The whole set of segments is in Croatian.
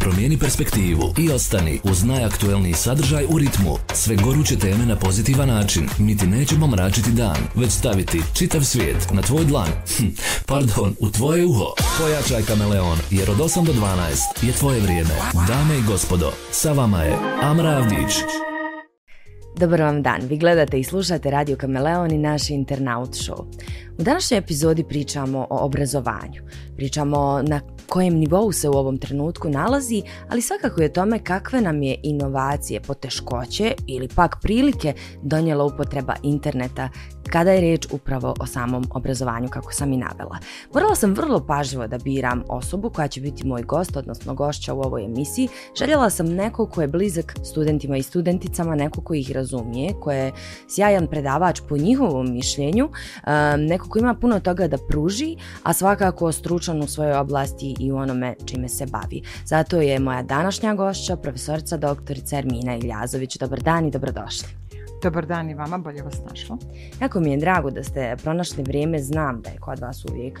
Promijeni perspektivu i ostani uz najaktuelniji sadržaj u ritmu. Sve goruće teme na pozitivan način. Mi ti nećemo mračiti dan, već staviti čitav svijet na tvoj dlan. Hm, pardon, u tvoje uho. Pojačaj kameleon, jer od 8 do 12 je tvoje vrijeme. Dame i gospodo, sa vama je Amra Avdić. Dobar vam dan, vi gledate i slušate Radio Kameleon i naš internaut show. U današnjoj epizodi pričamo o obrazovanju. Pričamo na kojem nivou se u ovom trenutku nalazi, ali svakako je tome kakve nam je inovacije, poteškoće ili pak prilike donijela upotreba interneta kada je riječ upravo o samom obrazovanju kako sam i navela. Morala sam vrlo pažljivo da biram osobu koja će biti moj gost, odnosno gošća u ovoj emisiji. Željela sam nekog ko je blizak studentima i studenticama, nekog ko ih razumije, ko je sjajan predavač po njihovom mišljenju, neko ko ima puno toga da pruži, a svakako stručan u svojoj oblasti i u onome čime se bavi. Zato je moja današnja gošća, profesorica doktorica Ermina Iljazović. Dobar dan i dobrodošli. Dobar dan i vama, bolje vas našlo. Jako mi je drago da ste pronašli vrijeme, znam da je kod vas uvijek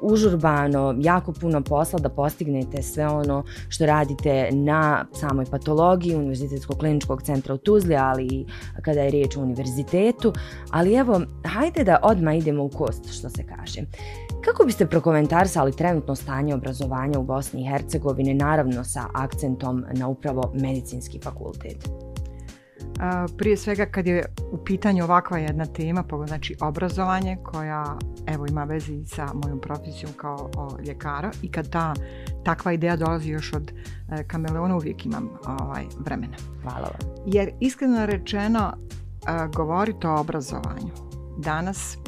užurbano, jako puno posla da postignete sve ono što radite na samoj patologiji Univerzitetskog kliničkog centra u Tuzli, ali i kada je riječ o univerzitetu. Ali evo, hajde da odmah idemo u kost, što se kaže. Kako biste prokomentarisali trenutno stanje obrazovanja u Bosni i Hercegovini, naravno sa akcentom na upravo medicinski fakultet? Prije svega kad je u pitanju ovakva jedna tema, znači obrazovanje koja evo ima veze sa mojom profesijom kao ljekara i kad ta takva ideja dolazi još od e, kameleona uvijek imam ovaj, vremena. Hvala vam. Jer iskreno rečeno govoriti o obrazovanju danas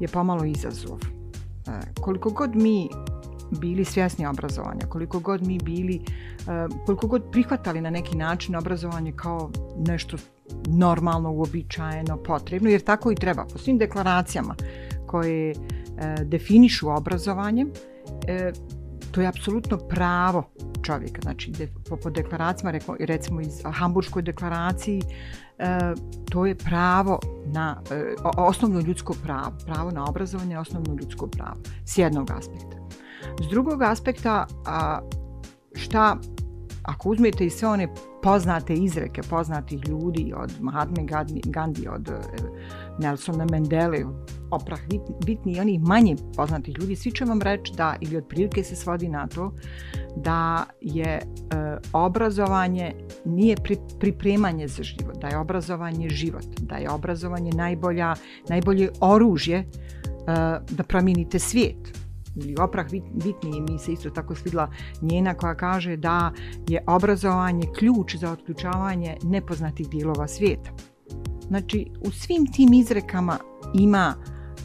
je pomalo izazov. Koliko god mi bili svjesni obrazovanja, koliko god mi bili, koliko god prihvatali na neki način obrazovanje kao nešto normalno, uobičajeno, potrebno, jer tako i treba. Po svim deklaracijama koje e, definišu obrazovanje, e, to je apsolutno pravo čovjeka. Znači, po, po deklaracijama, recimo iz Hamburškoj deklaraciji, to je pravo na osnovno ljudsko pravo. Pravo na obrazovanje je osnovno ljudsko pravo. S jednog aspekta. S drugog aspekta, a, šta ako uzmete i sve one poznate izreke poznatih ljudi od Mahatme Gandhi, od e, Nelsona Mandele, Oprah bitni i onih manje poznatih ljudi, svi će vam reći da, ili otprilike se svodi na to, da je e, obrazovanje nije pripremanje za život, da je obrazovanje život, da je obrazovanje najbolja, najbolje oružje e, da promijenite svijet ili Oprah bitniji mi se isto tako svidla njena koja kaže da je obrazovanje ključ za otključavanje nepoznatih dijelova svijeta. Znači u svim tim izrekama ima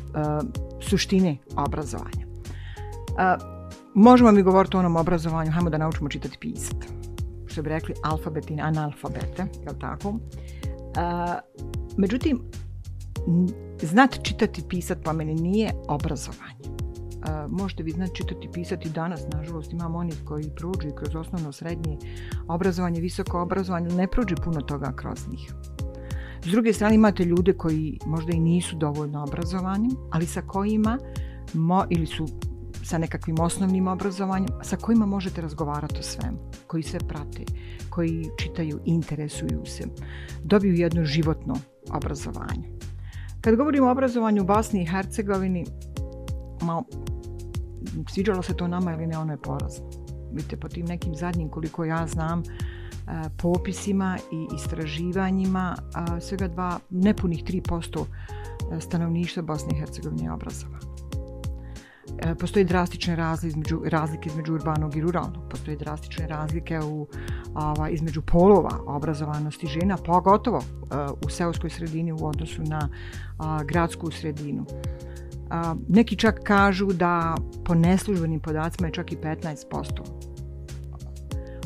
uh, suštine obrazovanja. Uh, možemo mi govoriti o onom obrazovanju, hajmo da naučimo čitati pisati. Što bi rekli alfabet i analfabete, jel tako? Uh, međutim, znati čitati pisati po meni nije obrazovanje možete vi znači čitati pisati danas, nažalost imamo onih koji prođu kroz osnovno srednje obrazovanje, visoko obrazovanje, ne prođe puno toga kroz njih. S druge strane imate ljude koji možda i nisu dovoljno obrazovani, ali sa kojima mo, ili su sa nekakvim osnovnim obrazovanjem, sa kojima možete razgovarati o svemu, koji sve prate, koji čitaju, interesuju se, dobiju jedno životno obrazovanje. Kad govorimo o obrazovanju u Bosni i Hercegovini, ma, sviđalo se to nama ili ne, ono je porazno. Vidite, po tim nekim zadnjim, koliko ja znam, popisima i istraživanjima, svega dva, nepunih 3% e, stanovništva Bosne i Hercegovine je obrazovano. E, postoje drastične razlike između, razlike između urbanog i ruralnog. Postoje drastične razlike u, ova, između polova obrazovanosti žena, pogotovo u seoskoj sredini u odnosu na gradsku sredinu neki čak kažu da po neslužbenim podacima je čak i 15%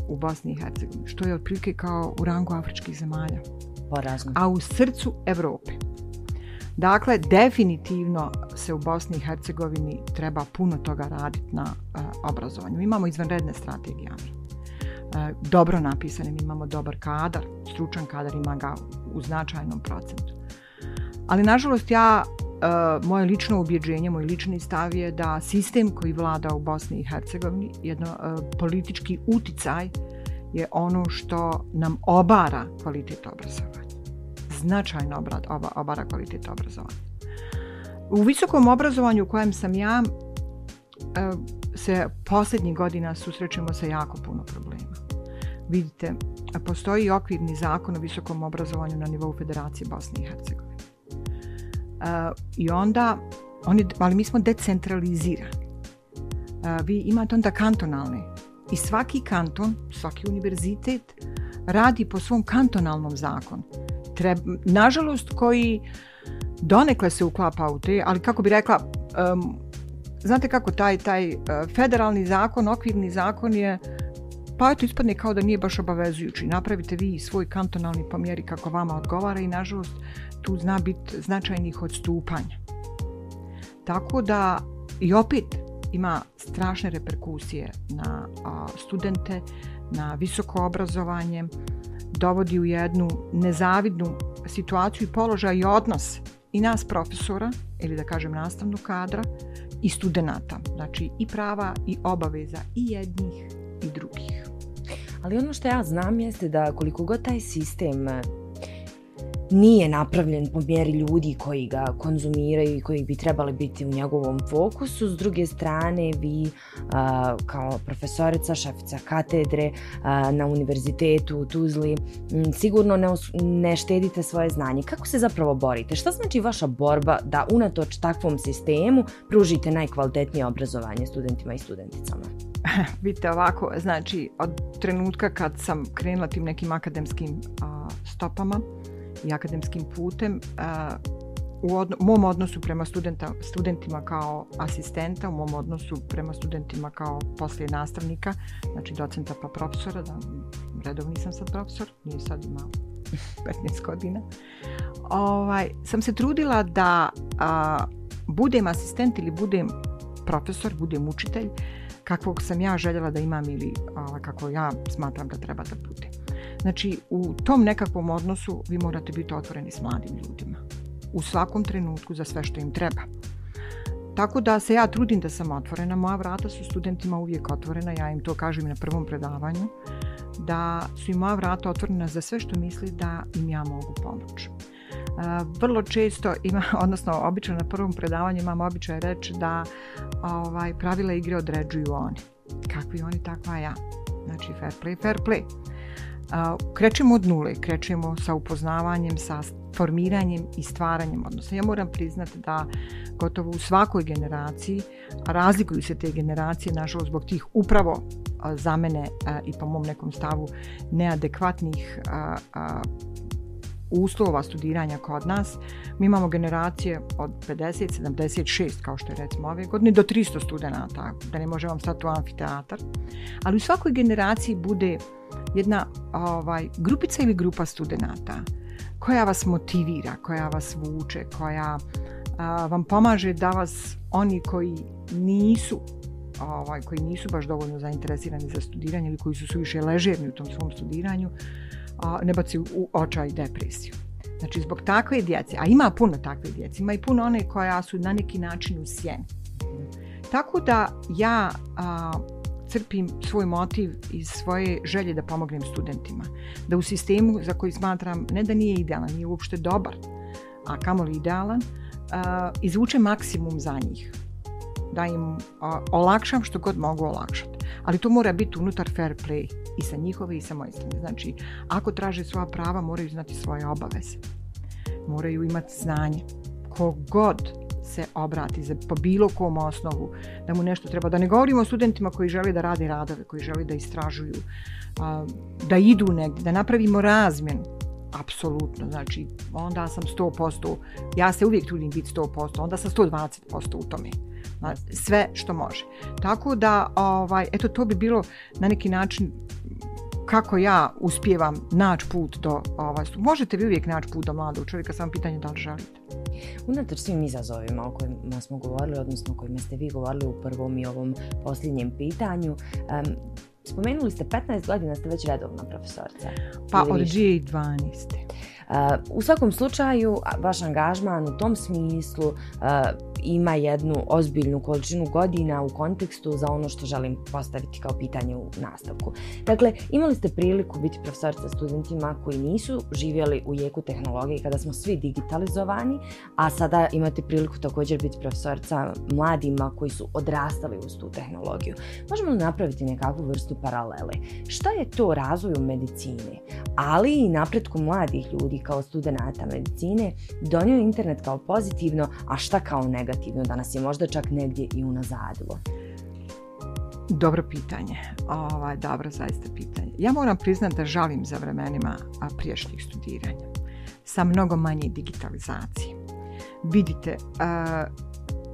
u Bosni i Hercegovini, što je otprilike kao u rangu afričkih zemalja. Porazno. A u srcu Europe. Dakle, definitivno se u Bosni i Hercegovini treba puno toga raditi na obrazovanju. Imamo izvanredne strategije. dobro napisane, mi imamo dobar kadar, stručan kadar ima ga u značajnom procentu. Ali nažalost ja Uh, moje lično ubjeđenje, moj lični stav je da sistem koji vlada u Bosni i Hercegovini, jedno uh, politički uticaj je ono što nam obara kvalitet obrazovanja. Značajno obara kvalitet obrazovanja. U visokom obrazovanju u kojem sam ja e, se posljednjih godina susrećemo sa jako puno problema. Vidite, postoji okvirni zakon o visokom obrazovanju na nivou Federacije Bosne i Hercegovine. I onda, oni, ali mi smo decentralizirani. Vi imate onda kantonalne i svaki kanton, svaki univerzitet radi po svom kantonalnom zakonu. nažalost, koji donekle se uklapa u te, ali kako bi rekla, znate kako taj, taj e, federalni zakon, okvirni zakon je pa eto ispadne kao da nije baš obavezujući. Napravite vi svoj kantonalni pomjeri kako vama odgovara i nažalost tu zna biti značajnih odstupanja. Tako da i opet ima strašne reperkusije na studente, na visoko obrazovanje, dovodi u jednu nezavidnu situaciju i položaj i odnos i nas profesora, ili da kažem nastavnog kadra, i studenata. Znači i prava i obaveza i jednih i drugih. Ali ono što ja znam jeste da koliko god taj sistem nije napravljen po mjeri ljudi koji ga konzumiraju i koji bi trebali biti u njegovom fokusu. S druge strane, vi kao profesorica, šefica katedre na univerzitetu u Tuzli sigurno ne, ne štedite svoje znanje. Kako se zapravo borite? Šta znači vaša borba da unatoč takvom sistemu pružite najkvalitetnije obrazovanje studentima i studenticama? Vidite ovako, znači od trenutka kad sam krenula tim nekim akademskim stopama, i akademskim putem u mom odnosu prema studenta, studentima kao asistenta, u mom odnosu prema studentima kao poslije nastavnika, znači docenta pa profesora, da redovni sam sad profesor, nije sad ima 15 godina, ovaj, sam se trudila da budem asistent ili budem profesor, budem učitelj, kakvog sam ja željela da imam ili kako ja smatram da treba da bude. Znači, u tom nekakvom odnosu vi morate biti otvoreni s mladim ljudima. U svakom trenutku za sve što im treba. Tako da se ja trudim da sam otvorena. Moja vrata su studentima uvijek otvorena. Ja im to kažem na prvom predavanju. Da su im moja vrata otvorena za sve što misli da im ja mogu pomoći. vrlo često ima, odnosno obično na prvom predavanju imam običaj reći da ovaj, pravila igre određuju oni. Kakvi oni, takva ja. Znači fair play, fair play. Krećemo od nule, krećemo sa upoznavanjem, sa formiranjem i stvaranjem odnosa. Ja moram priznati da gotovo u svakoj generaciji, razlikuju se te generacije, nažalost, zbog tih upravo za mene i po mom nekom stavu neadekvatnih uslova studiranja kod nas. Mi imamo generacije od 50, 76, kao što je recimo ove godine, do 300 studenata, da ne možemo stati u amfiteatar. Ali u svakoj generaciji bude jedna ovaj, grupica ili grupa studenata koja vas motivira, koja vas vuče, koja vam pomaže da vas oni koji nisu ovaj, koji nisu baš dovoljno zainteresirani za studiranje ili koji su suviše ležerni u tom svom studiranju, ne baci u očaj depresiju. Znači, zbog takve djece, a ima puno takve djece, ima i puno one koja su na neki način u sjeni. Tako da ja crpim svoj motiv iz svoje želje da pomognem studentima. Da u sistemu za koji smatram ne da nije idealan, nije uopšte dobar, a kamoli idealan, izvučem maksimum za njih. Da im olakšam što god mogu olakšati. Ali to mora biti unutar fair play i sa njihove i sa moje strane. Znači, ako traže svoja prava, moraju znati svoje obaveze. Moraju imati znanje. Kogod se obrati za, po bilo kom osnovu da mu nešto treba. Da ne govorimo o studentima koji žele da rade radove, koji žele da istražuju, da idu negdje, da napravimo razmjenu. Apsolutno, znači onda sam 100%, ja se uvijek trudim biti 100%, onda sam 120% u tome. Sve što može. Tako da, ovaj, eto to bi bilo na neki način kako ja uspijevam naći put do ovaj, možete vi uvijek naći put do mladog čovjeka, samo pitanje da li želite. Unatoč svim izazovima o kojima smo govorili, odnosno o kojima ste vi govorili u prvom i ovom posljednjem pitanju, spomenuli ste 15 godina ste već redovna profesorica. Pa od 2012. u svakom slučaju, vaš angažman u tom smislu ima jednu ozbiljnu količinu godina u kontekstu za ono što želim postaviti kao pitanje u nastavku. Dakle, imali ste priliku biti profesorica studentima koji nisu živjeli u jeku tehnologije kada smo svi digitalizovani, a sada imate priliku također biti profesorica mladima koji su odrastali uz tu tehnologiju. Možemo napraviti nekakvu vrstu paralele? Šta je to razvoju medicine, ali i napretku mladih ljudi kao studenata medicine donio internet kao pozitivno, a šta kao negativno da nas je možda čak negdje i unazadilo? Dobro pitanje. Ovaj, dobro, zaista pitanje. Ja moram priznati da žalim za vremenima prijašnjih studiranja. Sa mnogo manje digitalizacije. Vidite,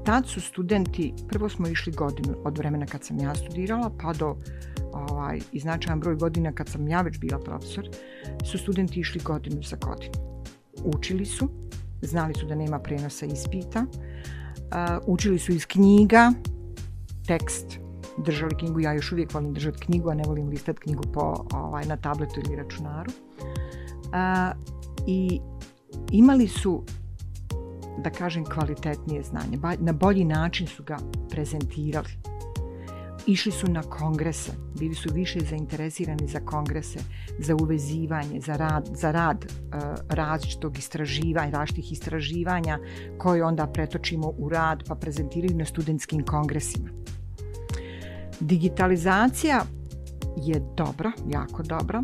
tad su studenti, prvo smo išli godinu od vremena kad sam ja studirala, pa do ovaj, i značajan broj godina kad sam ja već bila profesor, su studenti išli godinu za godinu. Učili su, znali su da nema prenosa ispita, učili su iz knjiga, tekst, držali knjigu, ja još uvijek volim držati knjigu, a ne volim listati knjigu po, ovaj, na tabletu ili računaru. I imali su da kažem kvalitetnije znanje. Na bolji način su ga prezentirali. Išli su na kongrese, bili su više zainteresirani za kongrese, za uvezivanje, za rad, za rad uh, različitog istraživanja, različitih istraživanja koje onda pretočimo u rad pa prezentiraju na studentskim kongresima. Digitalizacija je dobra, jako dobra,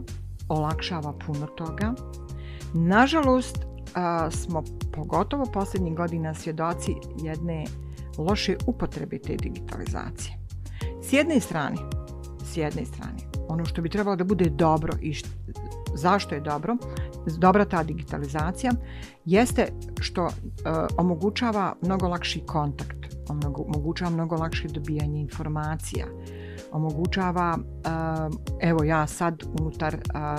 olakšava puno toga. Nažalost, smo pogotovo posljednjih godina svjedoci jedne loše upotrebe te digitalizacije. S jedne strane, s jedne strane, ono što bi trebalo da bude dobro i zašto je dobro, dobra ta digitalizacija, jeste što e, omogućava mnogo lakši kontakt, omogućava mnogo lakše dobijanje informacija, omogućava, e, evo ja sad unutar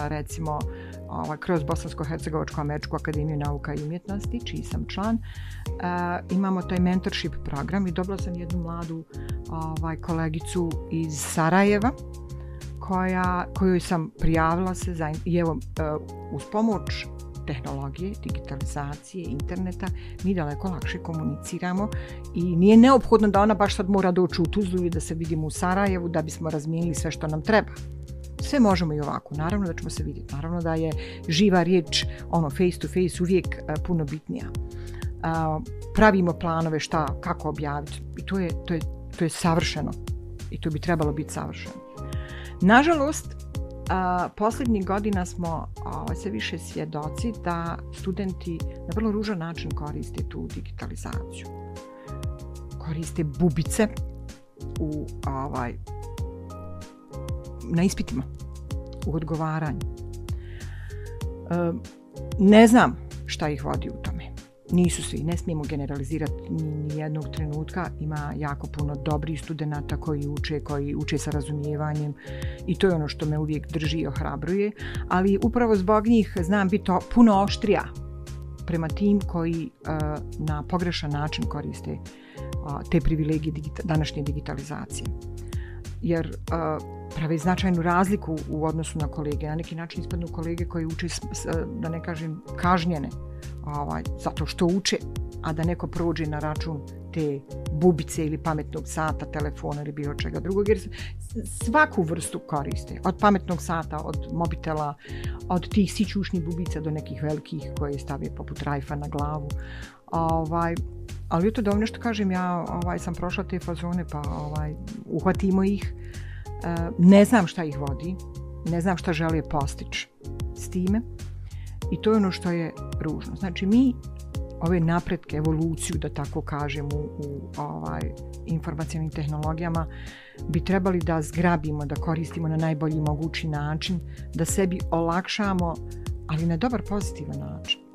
recimo ovaj, kroz Bosansko-Hercegovačku američku akademiju nauka i umjetnosti, čiji sam član, imamo taj mentorship program i dobila sam jednu mladu ovaj, kolegicu iz Sarajeva, koja, kojoj sam prijavila se za, i evo, e, uz pomoć tehnologije, digitalizacije, interneta, mi daleko lakše komuniciramo i nije neophodno da ona baš sad mora doći u Tuzlu i da se vidimo u Sarajevu da bismo razmijenili sve što nam treba. Sve možemo i ovako, naravno da ćemo se vidjeti, naravno da je živa riječ, ono face to face uvijek e, puno bitnija. pravimo planove šta, kako objaviti i to je, to je, to je savršeno i to bi trebalo biti savršeno. Nažalost, posljednjih godina smo ovaj, sve više svjedoci da studenti na vrlo ružan način koriste tu digitalizaciju. Koriste bubice u ovaj, na ispitima, u odgovaranju. ne znam šta ih vodi u tome. Nisu svi, ne smijemo generalizirati ni jednog trenutka. Ima jako puno dobrih studenata koji uče, koji uče sa razumijevanjem i to je ono što me uvijek drži i ohrabruje. Ali upravo zbog njih znam biti puno oštrija prema tim koji na pogrešan način koriste te privilegije današnje digitalizacije. Jer pravi značajnu razliku u odnosu na kolege. Na neki način ispadnu kolege koji uče, da ne kažem, kažnjene ovaj, zato što uče, a da neko prođe na račun te bubice ili pametnog sata, telefona ili bilo čega drugog, jer svaku vrstu koriste. Od pametnog sata, od mobitela, od tih sićušnih bubica do nekih velikih koje stave poput rajfa na glavu. Ovaj, ali to da što kažem, ja ovaj, sam prošla te fazone pa ovaj, uhvatimo ih E, ne znam šta ih vodi, ne znam šta žele postići s time i to je ono što je ružno. Znači mi ove napretke, evoluciju da tako kažem u, u ovaj, informacijalnim tehnologijama bi trebali da zgrabimo, da koristimo na najbolji mogući način, da sebi olakšamo, ali na dobar pozitivan način.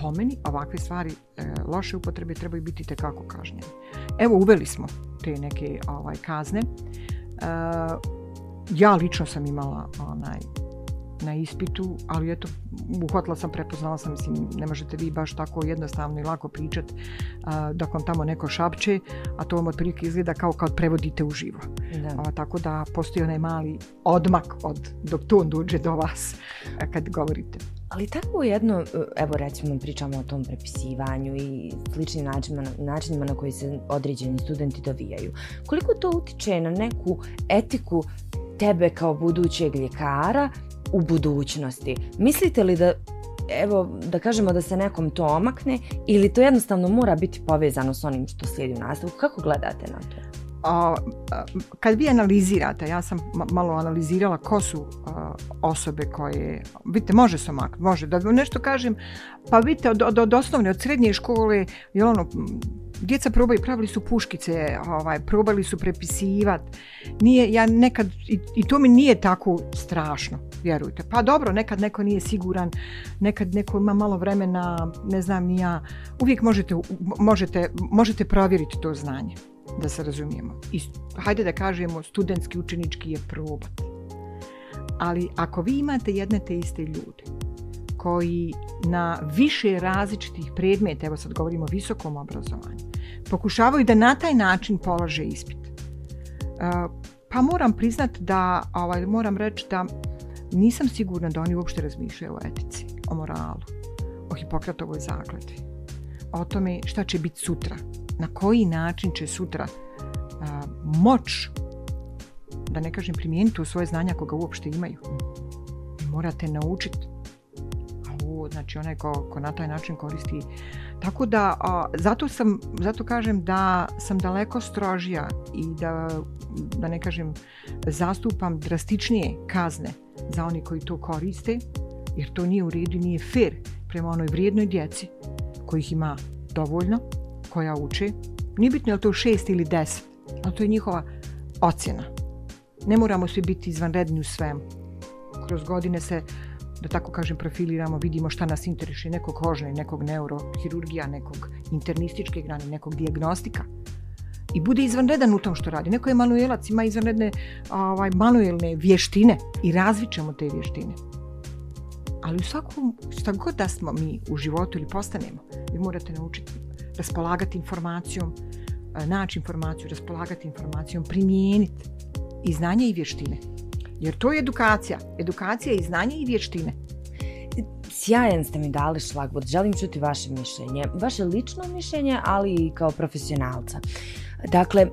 Po meni ovakve stvari, e, loše upotrebe trebaju biti tekako kažnjene. Evo uveli smo te neke ovaj, kazne ja lično sam imala onaj na ispitu, ali eto, uhvatila sam, prepoznala sam, mislim, ne možete vi baš tako jednostavno i lako pričat dok vam tamo neko šapće, a to vam otprilike izgleda kao kad prevodite uživo. Da. tako da postoji onaj mali odmak od dok to dođe do vas kad govorite. Ali tako jedno, evo recimo pričamo o tom prepisivanju i sličnim načinima, načinima na koji se određeni studenti dovijaju. Koliko to utiče na neku etiku tebe kao budućeg ljekara u budućnosti? Mislite li da evo, da kažemo da se nekom to omakne ili to jednostavno mora biti povezano s onim što slijedi u nastavu? Kako gledate na to? A, kad vi analizirate, ja sam malo analizirala ko su osobe koje, vidite, može se omaknuti, može, da nešto kažem, pa vidite, od, od, osnovne, od srednje škole, je ono, djeca probaju, pravili su puškice, ovaj, probali su prepisivati. Nije, ja nekad, i, i to mi nije tako strašno, vjerujte. Pa dobro, nekad neko nije siguran, nekad neko ima malo vremena, ne znam ni ja. Uvijek možete, možete, možete provjeriti to znanje, da se razumijemo. I hajde da kažemo, studentski učenički je probat. Ali ako vi imate jedne te iste ljude, koji na više različitih predmeta, evo sad govorimo o visokom obrazovanju, pokušavaju da na taj način polože ispit. E, pa moram priznati da, ovaj, moram reći da nisam sigurna da oni uopšte razmišljaju o etici, o moralu, o Hipokratovoj zakletvi, o tome šta će biti sutra, na koji način će sutra moć, da ne kažem primijeniti u svoje znanja koga uopšte imaju. morate naučiti znači onaj ko, ko na taj način koristi. Tako da, zato, sam, zato kažem da sam daleko strožija i da, da ne kažem, zastupam drastičnije kazne za oni koji to koriste, jer to nije u redu nije fair prema onoj vrijednoj djeci kojih ima dovoljno, koja uče. Nije bitno je li to šest ili deset, ali to je njihova ocjena. Ne moramo svi biti izvanredni u svemu. Kroz godine se da tako kažem, profiliramo, vidimo šta nas interesuje, nekog kožne, nekog neurohirurgija, nekog internističke grane, nekog dijagnostika. I bude izvanredan u tom što radi. Neko je manuelac, ima izvanredne ovaj, manuelne vještine i razvićemo te vještine. Ali u svakom, šta god da smo mi u životu ili postanemo, vi morate naučiti raspolagati informacijom, e, naći informaciju, raspolagati informacijom, primijeniti i znanje i vještine. Jer to je edukacija. Edukacija je i znanje i vještine. Sjajan ste mi dali šlagbot. Želim čuti vaše mišljenje. Vaše lično mišljenje, ali i kao profesionalca. Dakle,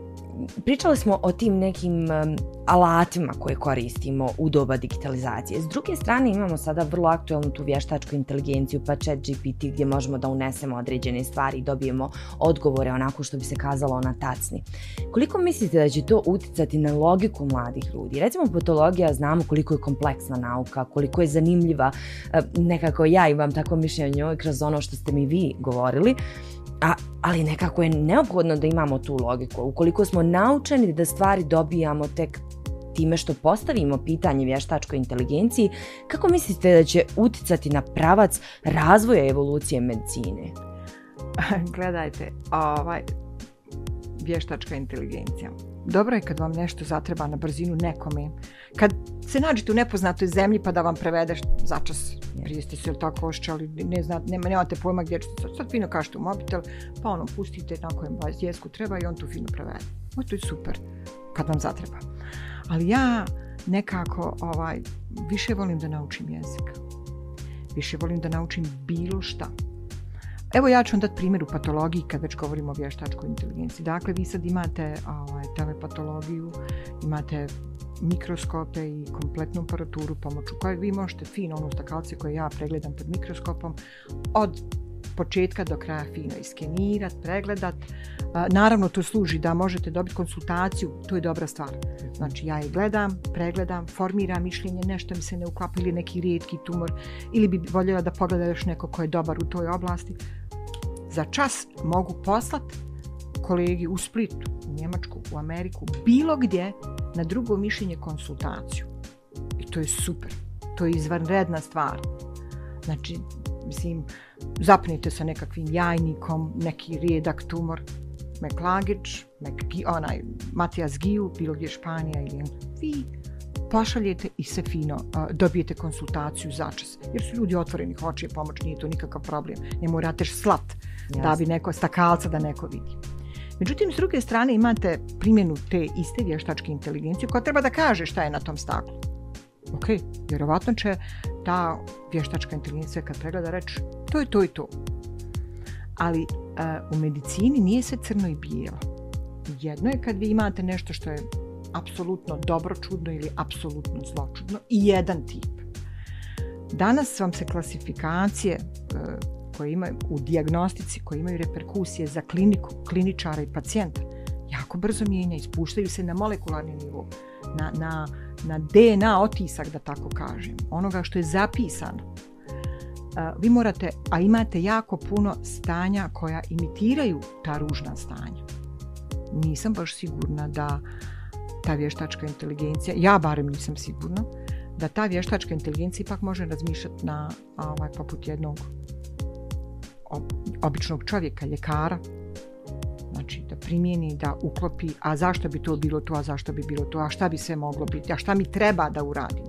pričali smo o tim nekim alatima koje koristimo u doba digitalizacije. S druge strane imamo sada vrlo aktualnu tu vještačku inteligenciju pa chat GPT gdje možemo da unesemo određene stvari i dobijemo odgovore onako što bi se kazalo na tacni. Koliko mislite da će to uticati na logiku mladih ljudi? Recimo patologija znamo koliko je kompleksna nauka, koliko je zanimljiva, nekako ja imam tako mišljenje kroz ono što ste mi vi govorili, a, ali nekako je neophodno da imamo tu logiku. Ukoliko smo naučeni da stvari dobijamo tek time što postavimo pitanje vještačkoj inteligenciji, kako mislite da će uticati na pravac razvoja evolucije medicine? Gledajte, ovaj, vještačka inteligencija. Dobro je kad vam nešto zatreba na brzinu nekome. Kad se nađete u nepoznatoj zemlji pa da vam prevedeš začas prije ste se tako ošćali, ne znate, nema, nemate pojma gdje ćete, sad fino kažete u mobitel, pa ono pustite na kojem vas treba i on tu fino prevede. O, to je super, kad vam zatreba. Ali ja nekako ovaj, više volim da naučim jezik. Više volim da naučim bilo šta. Evo ja ću vam dati primjer u patologiji kad već govorimo o vještačkoj inteligenciji. Dakle, vi sad imate ovaj, telepatologiju, imate mikroskope i kompletnu aparaturu pomoću koje vi možete fino onu stakalce koje ja pregledam pod mikroskopom od početka do kraja fino iskenirat, pregledat. Naravno to služi da možete dobiti konsultaciju, to je dobra stvar. Znači ja je gledam, pregledam, formiram mišljenje, nešto mi se ne uklapa ili neki rijetki tumor ili bi voljela da pogleda još neko ko je dobar u toj oblasti. Za čas mogu poslati kolegi u Splitu, u Njemačku, u Ameriku, bilo gdje na drugo mišljenje konsultaciju. I to je super. To je izvanredna stvar. Znači, mislim, zapnite sa nekakvim jajnikom, neki rijedak tumor, Meklagić, onaj Matijas Giju, bilo gdje Španija ili vi pošaljete i se fino dobijete konsultaciju začas. Jer su ljudi otvoreni, hoće pomoć, nije to nikakav problem. Ne morate slat da bi neko stakalca da neko vidi. Međutim, s druge strane imate primjenu te iste vještačke inteligencije koja treba da kaže šta je na tom staklu. Ok, vjerovatno će ta vještačka inteligencija kad pregleda reći to je to i to. Ali e, u medicini nije sve crno i bijelo. Jedno je kad vi imate nešto što je apsolutno dobro čudno ili apsolutno zločudno i jedan tip. Danas vam se klasifikacije e, koje imaju u dijagnostici, koje imaju reperkusije za kliniku, kliničara i pacijenta, jako brzo mijenja, ispuštaju se na molekularni nivo, na, na, na DNA otisak, da tako kažem, onoga što je zapisano. Vi morate, a imate jako puno stanja koja imitiraju ta ružna stanja. Nisam baš sigurna da ta vještačka inteligencija, ja barem nisam sigurna, da ta vještačka inteligencija ipak može razmišljati na ovaj, poput jednog običnog čovjeka, ljekara, primijeni, da uklopi, a zašto bi to bilo to, a zašto bi bilo to, a šta bi sve moglo biti, a šta mi treba da uradim.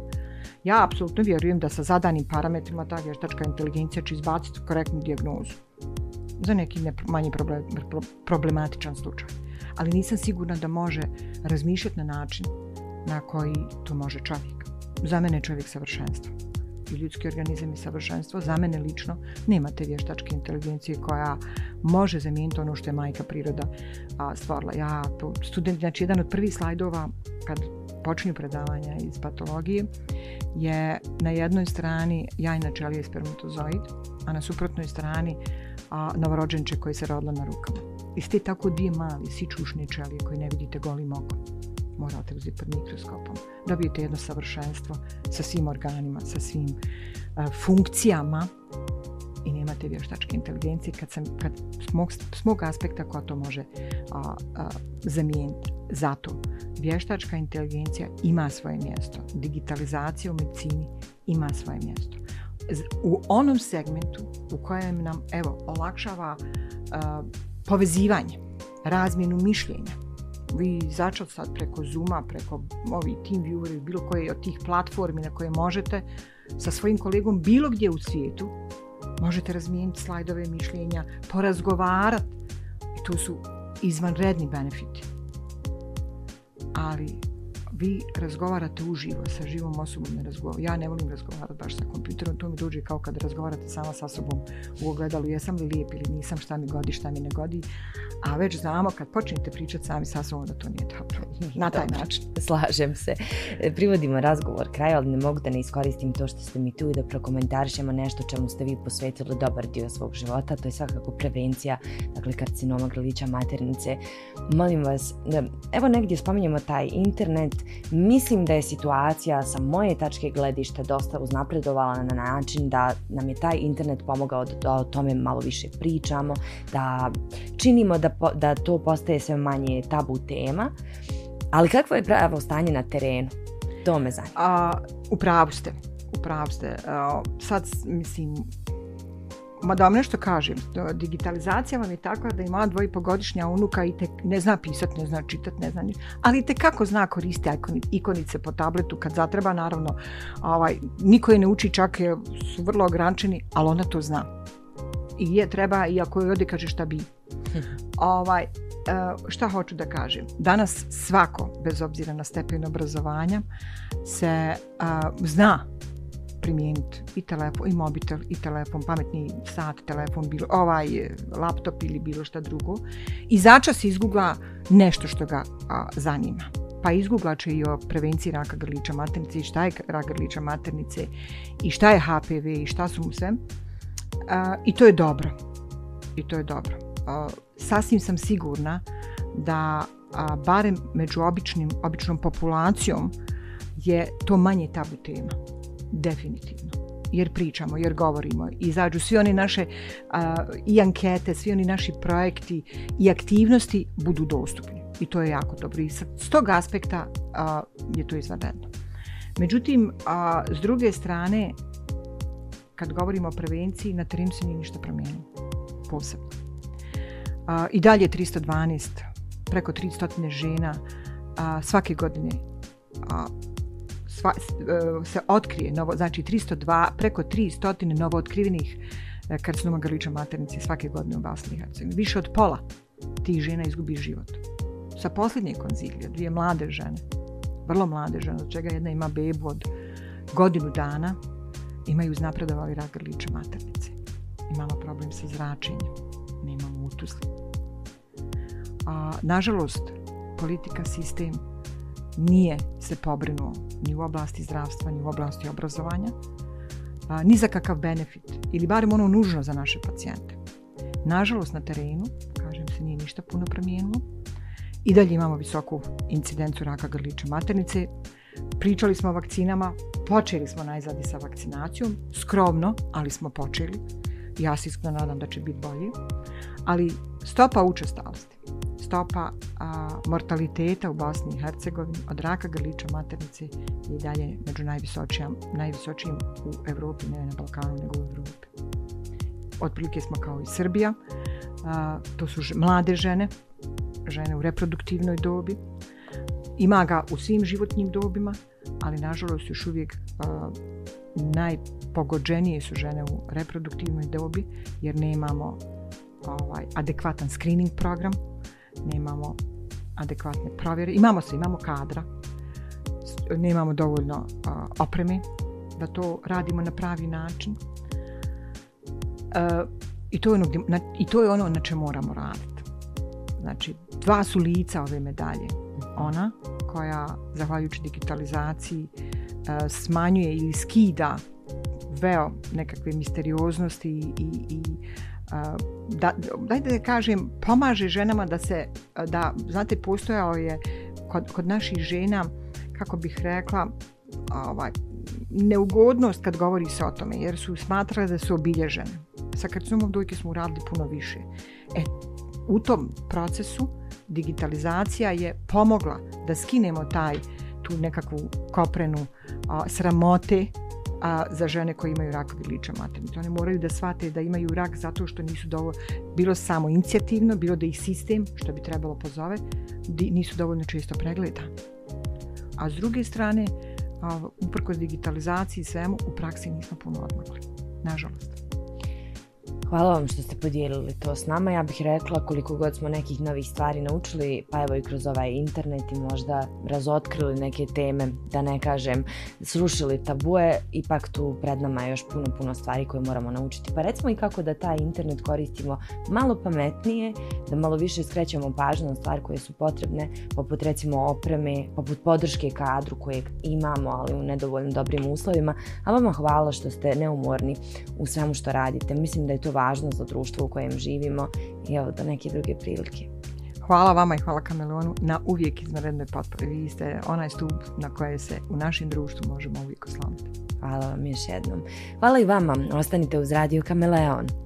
Ja apsolutno vjerujem da sa zadanim parametrima ta vještačka inteligencija će izbaciti korektnu dijagnozu za neki manje problematičan slučaj. Ali nisam sigurna da može razmišljati na način na koji to može čovjek. Za mene je čovjek savršenstvo i ljudski organizam je savršenstvo. Za mene lično nema te vještačke inteligencije koja može zamijeniti ono što je majka priroda stvorila. Ja, student, znači jedan od prvih slajdova kad počinju predavanja iz patologije je na jednoj strani jajna ćelija i spermatozoid, a na suprotnoj strani a, novorođenče koji se rodila na rukama. I ste tako dvije mali sičušne ćelije koje ne vidite golim okom morate uzeti pod mikroskopom. Dobijete jedno savršenstvo sa svim organima, sa svim uh, funkcijama i nemate vještačke inteligencije kad, sam, kad s, mog, s mog aspekta koja to može uh, zamijeniti. Zato vještačka inteligencija ima svoje mjesto. Digitalizacija u medicini ima svoje mjesto. U onom segmentu u kojem nam evo olakšava povezivanje, razmjenu mišljenja, vi začet sad preko Zuma, preko ovih TeamViewer bilo koje od tih platformi na koje možete sa svojim kolegom bilo gdje u svijetu možete razmijeniti slajdove mišljenja, porazgovarati i to su izvanredni benefiti. Ali vi razgovarate uživo sa živom osobom ne razgovarate. Ja ne volim razgovarati baš sa kompjuterom, to mi dođe kao kad razgovarate sama sa sobom u ogledalu jesam li lijep ili nisam, šta mi godi, šta mi ne godi. A već znamo kad počnete pričati sami sa sobom da to nije dobro. Na taj način. Slažem se. Privodimo razgovor kraj, ali ne mogu da ne iskoristim to što ste mi tu i da prokomentarišemo nešto čemu ste vi posvetili dobar dio svog života. To je svakako prevencija, dakle karcinoma grlića maternice. Molim vas, evo negdje spominjemo taj internet, Mislim da je situacija sa moje tačke gledišta dosta uznapredovala na način da nam je taj internet pomogao da o tome malo više pričamo, da činimo da, da to postaje sve manje tabu tema. Ali kakvo je pravo stanje na terenu? To me zanima. A, u pravu ste. U pravu ste. sad, mislim, Ma da vam nešto kažem, digitalizacija vam je takva da ima dvojipogodišnja unuka i te ne zna pisat, ne zna čitat, ne zna ništa, ali te kako zna koristiti ikonice po tabletu kad zatreba, naravno, ovaj, niko je ne uči, čak je, su vrlo ograničeni, ali ona to zna. I je treba, iako je ode kaže šta bi. ovaj, e, šta hoću da kažem? Danas svako, bez obzira na stepen obrazovanja, se zna primijeniti i telefon, i mobitel, i telefon, pametni sat, telefon, bilo, ovaj laptop ili bilo šta drugo. I začas izgugla nešto što ga zanima. Pa izgugla će i o prevenciji raka grlića maternice i šta je rak grlića maternice i šta je HPV i šta su mu sve. I to je dobro. I to je dobro. sasvim sam sigurna da barem među običnim, običnom populacijom je to manje tabu tema definitivno jer pričamo, jer govorimo. Izađu svi oni naše i ankete, svi oni naši projekti i aktivnosti budu dostupni. I to je jako dobro. I s tog aspekta je to izvanredno. Međutim, s druge strane, kad govorimo o prevenciji, na terenu se nije ništa promijenilo. Posebno. I dalje 312, preko 300 žena svake godine sva, e, se otkrije, novo, znači 302, preko 300 novo otkrivenih e, karcinoma grliča maternice svake godine u Bosni i Hercegovini. Više od pola tih žena izgubi život. Sa posljednje konzilije, dvije mlade žene, vrlo mlade žene, od čega jedna ima bebu od godinu dana, imaju uznapredovali rak grliča maternice. Imamo problem sa zračenjem, nemamo utusli. A, nažalost, politika, sistem nije se pobrinuo ni u oblasti zdravstva, ni u oblasti obrazovanja, ni za kakav benefit, ili barem ono nužno za naše pacijente. Nažalost, na terenu, kažem se, nije ništa puno promijenilo. I dalje imamo visoku incidenciju raka grliča maternice. Pričali smo o vakcinama, počeli smo najzad sa vakcinacijom, skromno, ali smo počeli. Ja se iskreno nadam da će biti bolji. Ali stopa učestalosti, stopa a, mortaliteta u Bosni i Hercegovini od raka grliča maternice je i dalje među najvisočijim u Europi, ne na Balkanu, nego u Europi. Otprilike smo kao i Srbija. A, to su mlade žene, žene u reproduktivnoj dobi. Ima ga u svim životnim dobima, ali nažalost još uvijek uh, najpogođenije su žene u reproduktivnoj dobi jer nemamo ovaj, adekvatan screening program, nemamo adekvatne provjere. Imamo se, imamo kadra, nemamo dovoljno opreme da to radimo na pravi način. I, to je ono, na, I to je ono na čemu moramo raditi. Znači, dva su lica ove medalje. Ona koja, zahvaljujući digitalizaciji, smanjuje ili skida veo nekakve misterioznosti i, i e, da, dajte da kažem, pomaže ženama da se, da, znate, postojao je kod, kod naših žena, kako bih rekla, ovaj, neugodnost kad govori se o tome, jer su smatrale da su obilježene. Sa karcinomom dojke smo uradili puno više. E, u tom procesu digitalizacija je pomogla da skinemo taj tu nekakvu koprenu a, sramote a, za žene koje imaju rak grliča maternice. One moraju da shvate da imaju rak zato što nisu dovoljno, bilo samo inicijativno, bilo da ih sistem, što bi trebalo pozove, nisu dovoljno često pregleda. A s druge strane, uprkos digitalizaciji i svemu, u praksi nismo puno odmakli. Nažalost. Hvala vam što ste podijelili to s nama. Ja bih rekla koliko god smo nekih novih stvari naučili, pa evo i kroz ovaj internet i možda razotkrili neke teme, da ne kažem srušili tabue, ipak tu pred nama je još puno, puno stvari koje moramo naučiti. Pa recimo i kako da taj internet koristimo malo pametnije, da malo više skrećemo pažnju na stvari koje su potrebne, poput recimo opreme, poput podrške kadru kojeg imamo, ali u nedovoljno dobrim uslovima. A vama hvala što ste neumorni u svemu što radite. Mislim da je to važno za društvo u kojem živimo i evo do neke druge prilike. Hvala vama i hvala Kameleonu na uvijek izvanrednoj potpori. Vi ste onaj stup na koje se u našem društvu možemo uvijek osloniti. Hvala vam još jednom. Hvala i vama. Ostanite uz Radio Kameleon.